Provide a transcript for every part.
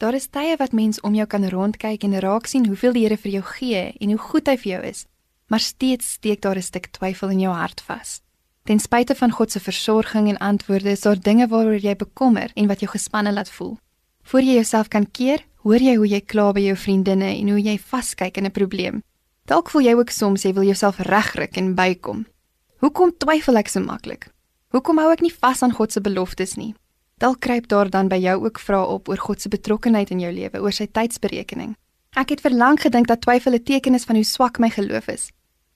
Daar is tye wat mens om jou kan rondkyk en raak sien hoeveel die Here vir jou gee en hoe goed hy vir jou is, maar steeds steek daar 'n stuk twyfel in jou hart vas. Ten spyte van God se versorging en antwoorde, is daar dinge waaroor jy bekommer en wat jou gespanne laat voel. Voor jy jouself kan keer, hoor jy hoe jy kla by jou vriendinne en hoe jy vaskyk in 'n probleem. Dalk voel jy ook soms jy wil jouself regryk en bykom. Hoekom twyfel ek so maklik? Hoekom hou ek nie vas aan God se beloftes nie? Dalk kruip daar dan by jou ook vrae op oor God se betrokkenheid in jou lewe, oor sy tydsberekening. Ek het verlang gedink dat twyfel 'n teken is van hoe swak my geloof is.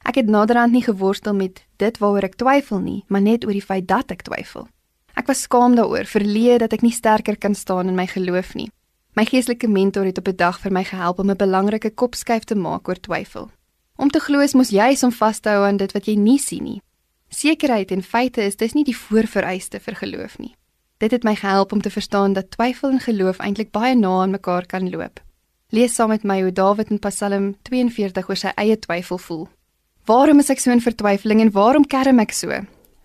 Ek het naderhand nie geworstel met dit waaroor ek twyfel nie, maar net oor die feit dat ek twyfel. Ek was skaam daaroor, verleë dat ek nie sterker kan staan in my geloof nie. My geestelike mentor het op 'n dag vir my gehelp om 'n belangrike kopskuif te maak oor twyfel. Om te glo is mos juis om vas te hou aan dit wat jy nie sien nie. Sekerheid en feite is dis nie die voorvereiste vir geloof nie. Dit het my gehelp om te verstaan dat twyfel en geloof eintlik baie na aan mekaar kan loop. Lees saam met my hoe Dawid in Psalm 42 oor sy eie twyfel voel. Waarom is ek so in vertwyfeling en waarom kerm ek so?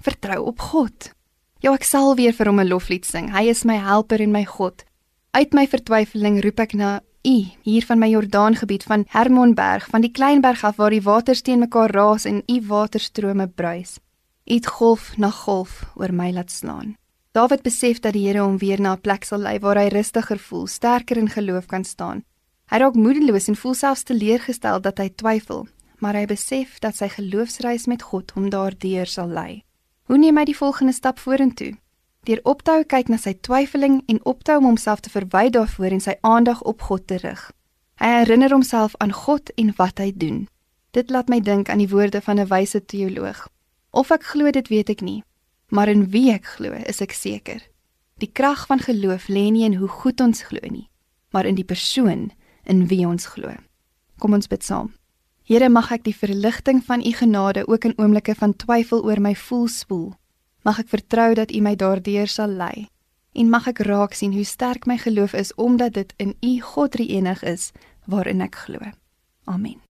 Vertrou op God. Ja, ek sal weer vir hom 'n loflied sing. Hy is my helper en my God. Uit my vertwyfeling roep ek na U, hier van my Jordaangebied van Hermonberg, van die klein berg af waar die waters teen mekaar raas en U waterstrome bruis. U het golf na golf oor my laat slaan. Dawid besef dat die Here hom weer na 'n plek sal lei waar hy rustiger voel, sterker in geloof kan staan. Hy raak moedeloos en voel selfs teleurgestel dat hy twyfel, maar hy besef dat sy geloofsreis met God hom daardeur sal lei. Hoe neem hy die volgende stap vorentoe? Deur op te hou kyk na sy twyfeling en op te hou om homself te verwy daarvoor en sy aandag op God te rig. Hy herinner homself aan God en wat hy doen. Dit laat my dink aan die woorde van 'n wyse teoloog. Of ek glo dit weet ek nie, maar in wie ek glo is ek seker. Die krag van geloof lê nie in hoe goed ons glo nie, maar in die persoon in wie ons glo. Kom ons bid saam. Here mag ek die verligting van u genade ook in oomblikke van twyfel oor my voel spoel. Mag ek vertrou dat u my daardeur sal lei en mag ek raak sien hoe sterk my geloof is omdat dit in u God drie enig is waarin ek glo. Amen.